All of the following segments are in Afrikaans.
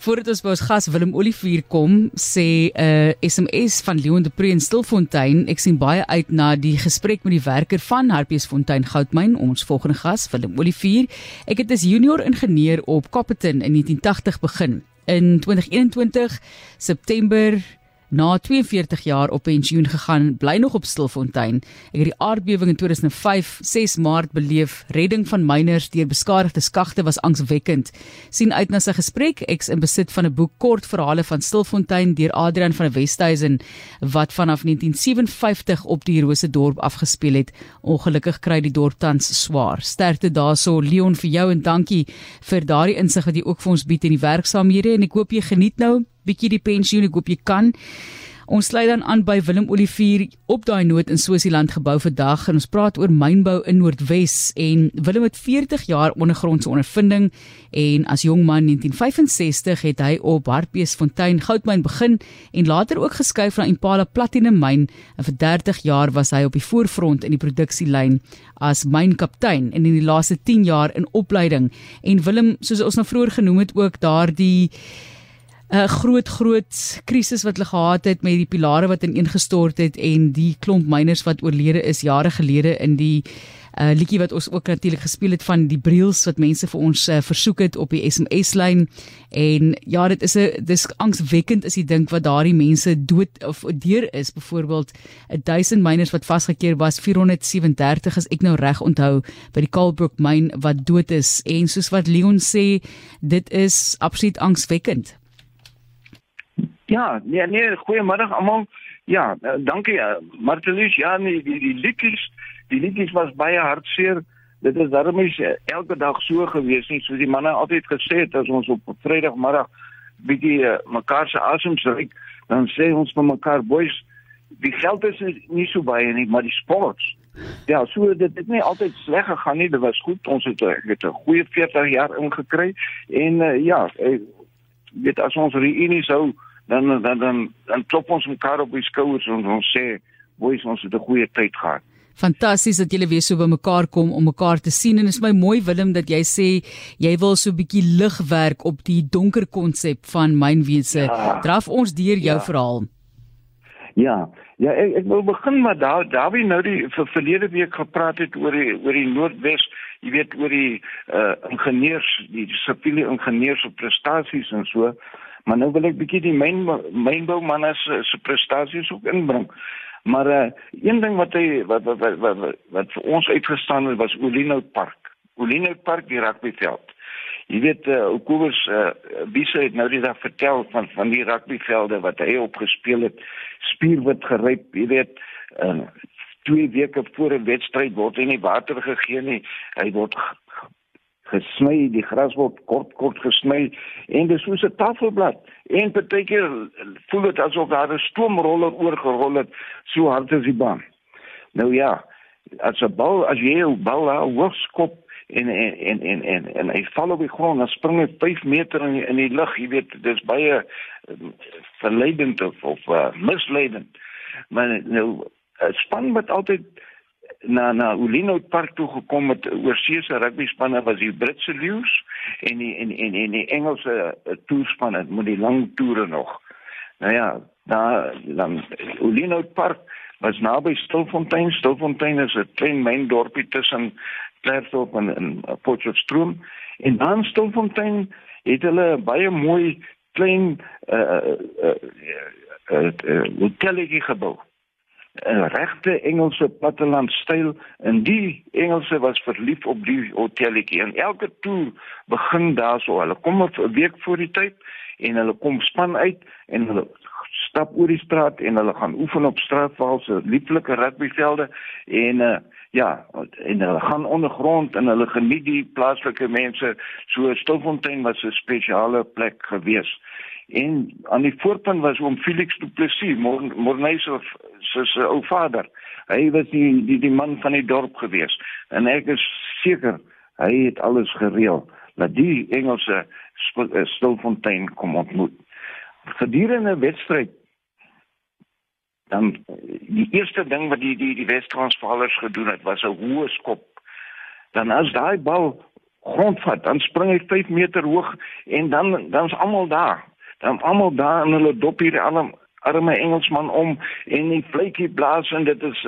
Voordat ons by ons gas Willem Olivier kom, sê 'n uh, SMS van Leon de Pre in Stilfontein, ek sien baie uit na die gesprek met die werker van Hartbeesfontein Goudmyn, ons volgende gas Willem Olivier. Ek het as junior ingenieur op Copperton in 1980 begin. In 2021 September na 42 jaar op pensioen gegaan, bly nog op Stilfontein. Ek het die aardbewing in 2005, 6 Maart beleef. Redding van myners deur beskadigde skagte was angswekkend. sien uit na sy gesprek. Ek's in besit van 'n boek kort verhale van Stilfontein deur Adrian van der Westhuizen wat vanaf 1957 op die Rose dorp afgespeel het. Ongelukkig kry die dorp tans swaar. Sterkte daarso Leon vir jou en dankie vir daardie insig wat jy ook vir ons bied in die werksaamhede en ek hoop jy geniet nou bietjie die pensioen, ek hoop jy kan. Ons sluit dan aan by Willem Olivier op daai noot in Swasiland gebou vandag en ons praat oor mynbou in Noordwes. En Willem het 40 jaar ondergrondse ondervinding en as jong man 1965 het hy op Hartbeesfontein goudmyn begin en later ook geskuif na Impala Platinum myn en vir 30 jaar was hy op die voorfront in die produksielyn as mynkaptein en in die laaste 10 jaar in opleiding. En Willem soos ons nou vroeër genoem het ook daardie 'n groot groot krisis wat hulle gehad het met die pilare wat ineengestort het en die klomp myners wat oorlede is jare gelede in die uh liedjie wat ons ook natuurlik gespeel het van die briels wat mense vir ons uh, versoek het op die SMS lyn en ja dit is 'n dis angswekkend as jy dink wat daardie mense dood of deur is. Byvoorbeeld 1000 myners wat vasgekeer was 437 as ek nou reg onthou by die Kalbrook myn wat dood is. En soos wat Leon sê dit is absoluut angswekkend Ja, nee nee, goeiemiddag almal. Ja, uh, dankie uh, Martelies. Ja, nee, die die liedjies, die liedjies was baie hartseer. Dit is daarom is uh, elke dag so gewees nie, soos die manne altyd gesê het as ons op Vrydagmiddag bietjie uh, mekaar se asems ryk, dan sê ons vir mekaar boys, die geld is nie so baie nie, maar die sports. Ja, so dit het nie altyd sleg gegaan nie. Dit was goed. Ons het, het 'n goeie 40 jaar ingekry en uh, ja, uh, weet as ons reunie sou dan dan dan dan klop ons mekaar op die skouers en ons sê boys ons het 'n goeie tyd gehad. Fantasties dat julle weer so by mekaar kom om mekaar te sien en is my mooi Willem dat jy sê jy wil so 'n bietjie lig werk op die donker konsep van mynwese. Ja, Draf ons deur jou ja. verhaal. Ja, ja ek, ek wil begin maar daar daar wie nou die vir verlede week gepraat het oor die oor die Noordwes, jy weet oor die uh ingenieurs, die siviele ingenieurs op prestasies en so. Maar nou wil ek bietjie die myn mynbou manne se se prestasies ook inbring. Maar uh een ding wat hy wat wat wat wat, wat, vir ons uitgestaan het was Olino Park. Olino Park die rugbyveld. Jy weet uh Okobus uh Bise het nou die dag vertel van van die rugbyvelde wat hy opgespeel het. Spierwit geryp, jy weet uh twee weke voor 'n wedstryd word hy nie water gegee nie. Hy word gesny, die gras word kort kort gesny en dis soos 'n tafelblad. En partykeer voel dit asof daar 'n stoomroller oorgerol het, so hard is die baan. Nou ja, as 'n bal, as jy 'n bal hoog skop en en en en en, en hy val op die grond, dan spring hy 5 meter in die, in die lug, jy weet, dis baie um, verleidend of, of uh, misleidend. Maar nou 'n span wat altyd na na Ulino Park toe gekom met oorseese rugby spanne was die Britse Lions en die en en en die Engelse uh, toerspanne met die lang toere nog. Nou ja, daar dan Ulino Park was naby Stilfontein. Stilfontein is 'n klein myn dorpie tussen Klerksdorp en, en Potchefstroom en dan Stilfontein het hulle baie mooi klein uh uh uh, uh, uh, uh hotelletjie gebou. 'n regte Engelse plattelandstyl. En die Engelse was verlief op die hotelletjie. En elke toer begin daarso. Hulle kom 'n week voor die tyd en hulle kom span uit en hulle stap oor die straat en hulle gaan oefen op straatval se lieflike rugbyvelde en uh, ja en hulle gaan ondergrond en hulle geniet die plaaslike mense. So Stilfontein was 'n spesiale plek geweest en aan die voorpunt was oom Felix Du Plessis, Morney se se ou vader. Hy was die die die man van die dorp gewees en ek is seker hy het alles gereël dat die Engelse eh, Stilfontein kom ontmoet. Gedurende 'n wedstryd dan die eerste ding wat die die die Wes-Transvaalers gedoen het was 'n hoë skop. Dan as daai bal grondvat, dan spring hy 5 meter hoog en dan dan's almal daar. Dan almal daar in hulle dop hier almal arme Engelsman om en die vletjie blaas en dit is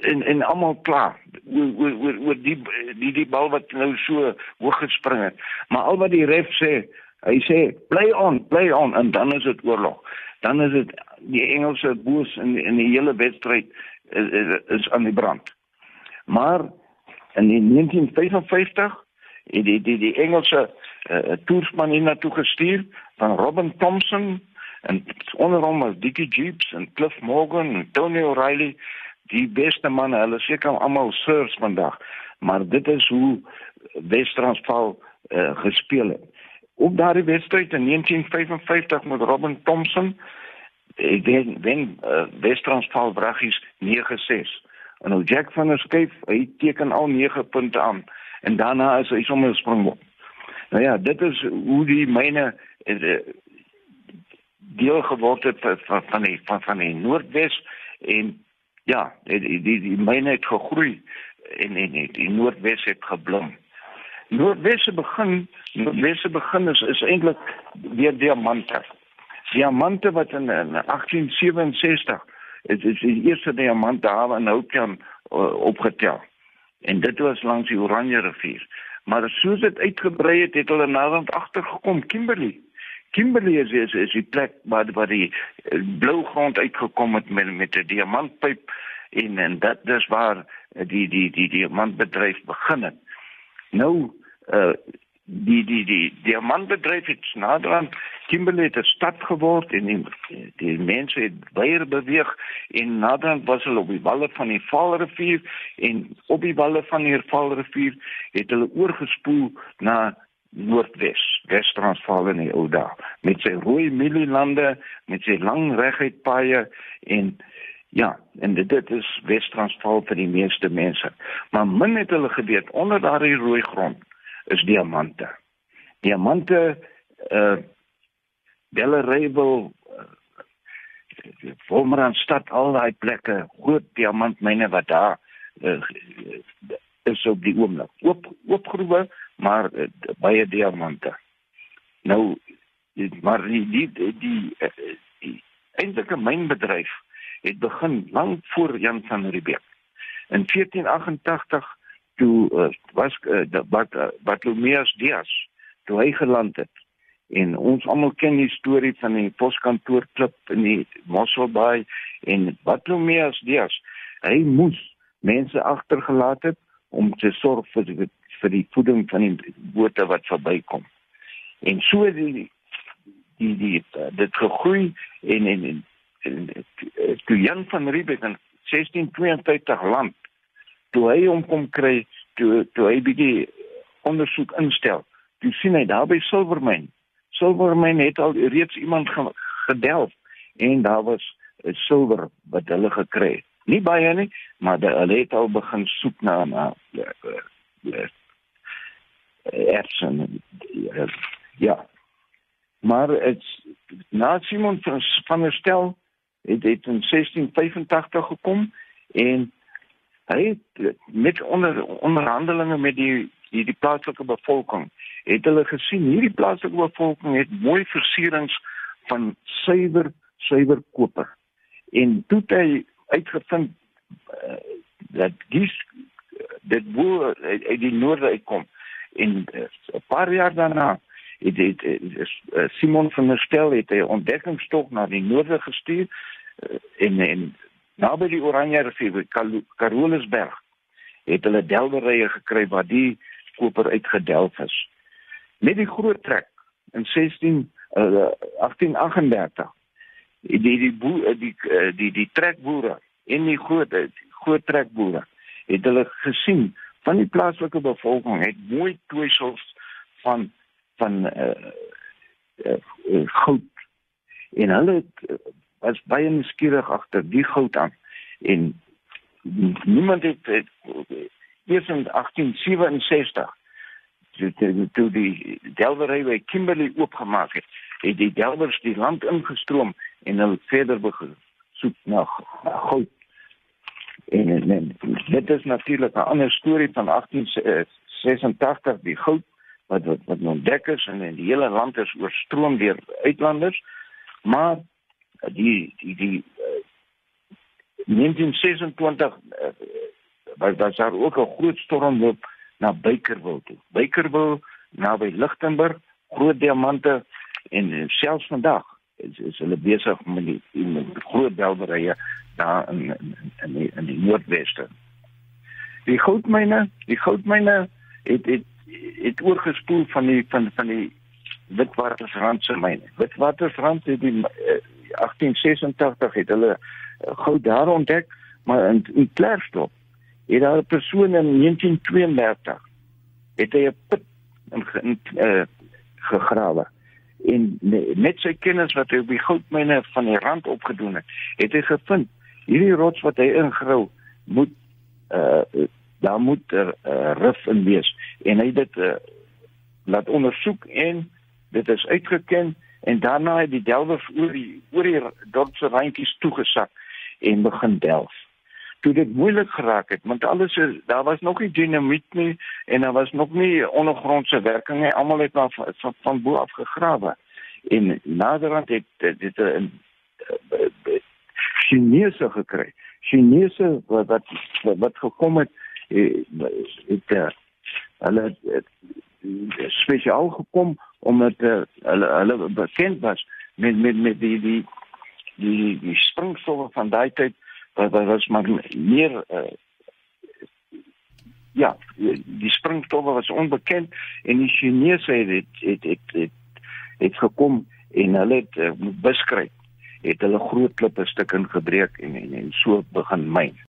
en en almal klaar. Oor oor oor die die die bal wat nou so hoog gespring het. Maar al wat die ref sê, hy sê play on, play on en dan is dit oorlog. Dan is dit die Engelse boos in in die hele wedstryd is, is, is aan die brand. Maar in 1955 het die die die Engelse uh, toersman hiernatoe gestuur van Robin Thompson en onder hom was Dickie Jeeps en Cliff Morgan en Tony O'Reilly. Die beste manne hulle seker almal sirs vandag maar dit is hoe Wes-Transvaal uh, gespeel het. Op daardie wedstryd in 1955 met Robin Thompson ek wen wen uh, Wes-Transvaal braggies 9-6 en nou Jack van der Skyf hy teken al 9 punte aan. En daarna is hy sommer springbok nou ja dit is hoe die myne uh, deel geword het van van die van van die Noordwes en ja, die die die, myne het gegroei en en die, die Noordwes het geblom. Noordwes se begin, Noordwes se begin is is eintlik weer diamante. Diamante wat in, in 1867 is is die eerste diamant daar in Houtkamp uh, opgetel. En dit was langs die Oranje rivier. Maar soos dit uitgebrei het, het hulle naderhand agtergekom Kimberley Kimberley is is, is die plek waar waar die uh, blou grond uitgekom het met met 'n diamantpyp en en dit dis waar uh, die die die diamantbedryf begin het. Nou uh die die die diamantbedryf het naderhand Kimberley het 'n stad geword en die, die mense het baie beweeg en naderhand was hulle op die walle van die Vaalrivier en op die walle van die Vaalrivier het hulle oorgespoel na Noordwes, Wes-Transvaal in die ou dae met sy rooi mielielande, met sy lang reguit paaie en ja, en dit, dit is Wes-Transvaal vir die meeste mense. Maar min het hulle geweet onder daardie rooi grond is diamante. Diamante uh Bellerebel uh, Wolmerandstad al daai plekke, groot diamantmyne wat daar uh, is op die oomblik. Oop oopgroewe maar uh, baie diamante. Nou maar die die die, die, die, die eintlike mynbedryf het begin lank voor Jan van Riebeeck. In 1488 toe uh, was uh, wat uh, Bartolomeus Dias toe hy geland het en ons almal ken die storie van die poskantoor klip in die Mosselbaai en Bartolomeus Dias hy moes mense agtergelaat het om te sorg vir die vir die voeding van die bote wat verbykom. En so die die die dit gegroei en en, en, en, en toe Jan van Riebeeck in 1652 land toe hy hom kom kry toe toe hy bietjie ondersoek instel. Toe sien hy daar by Silvermyn. Silvermyn het al reeds iemand gedelf en daar was silwer wat hulle gekry het. Nie baie nie, maar hulle het al begin soek na na ertsen. Ja. Maar het na Simon van, van der Stel het dit in 1685 gekom en hy het met onder onderhandelinge met die die, die plaaslike bevolking het hulle gesien hierdie plaaslike bevolking het mooi versierings van suiwer suiwer koper. En toe het hy uitgevind uh, dat dis dit boer uit die noorde uitkom. En 'n uh, paar jaar daarna het dit uh, Simon van der Stel het 'n ontdekkingstog na die noorde gestuur uh, en en naby die Oranje rivier Carolusberg het hulle delwerye gekry waar die koper uitgedelf is. Met die groot trek in 16 uh, 1838 die die boer, die die die trekboere en die groot groot trekboere het hulle gesien van die plaaslike bevolking het mooi toesels van van uh, uh, uh, goud. En hulle het, was baie nuuskierig agter die goud aan en niemand het, het eers in 1867 toe, toe die Delwery by Kimberley oopgemaak het het die Delwers die land ingestroom en hulle verder begin soek na, na goud En, en, en dit is natuurlik 'n ander storie van 18 86 die goud wat wat, wat ontdek is en in die hele land is oorstroom deur uitlanders. Maar die die die uh, 1926 uh, was was daar ook 'n groot stormloop na Bykerwil toe. Bykerwil naby Lichtenburg, groot diamante en selfs vandag is is hulle besig met die, die groot belderye daar in in die, in die noordweste. Die goudmyne, die goudmyne het het het oorgespoel van die van van die Witwatersrand se myne. Witwatersrand het die uh, 1886 het hulle uh, goud daar ontdek, maar in, in Klerksdorp het daar 'n persoon in 1932 het hy 'n put in, in uh, gegrawe. En met sy kennis wat hy op die goudmyne van die rand opgedoen het, het hy gevind hierdie rots wat hy ingrou moet uh daar moet 'n er, uh, rif in wees. En hy dit uh, laat ondersoek en dit is uitgeken en daarna het die delwers oor die oor die dorpse randjies toegesak en begin delf. Toe dit moeilik geraak het want alles is daar was nog nie dinamiet nie en daar was nog nie ondergrondse werking nie. Almal het maar van, van, van bo af gegrawe. En naderhand het dit 'n Chinese gekry. Chinese wat wat wat gekom het het, het, het hulle spesiaal gekom omdat uh, hulle hulle bekend was met met met die die die die springstowwe van daai tyd wat wat was maar meer uh, ja die springstowwe was onbekend en die Chinese het het het het, het, het gekom en hulle het beskryf het hulle groot klippe stukke gebreek en, en en so begin myn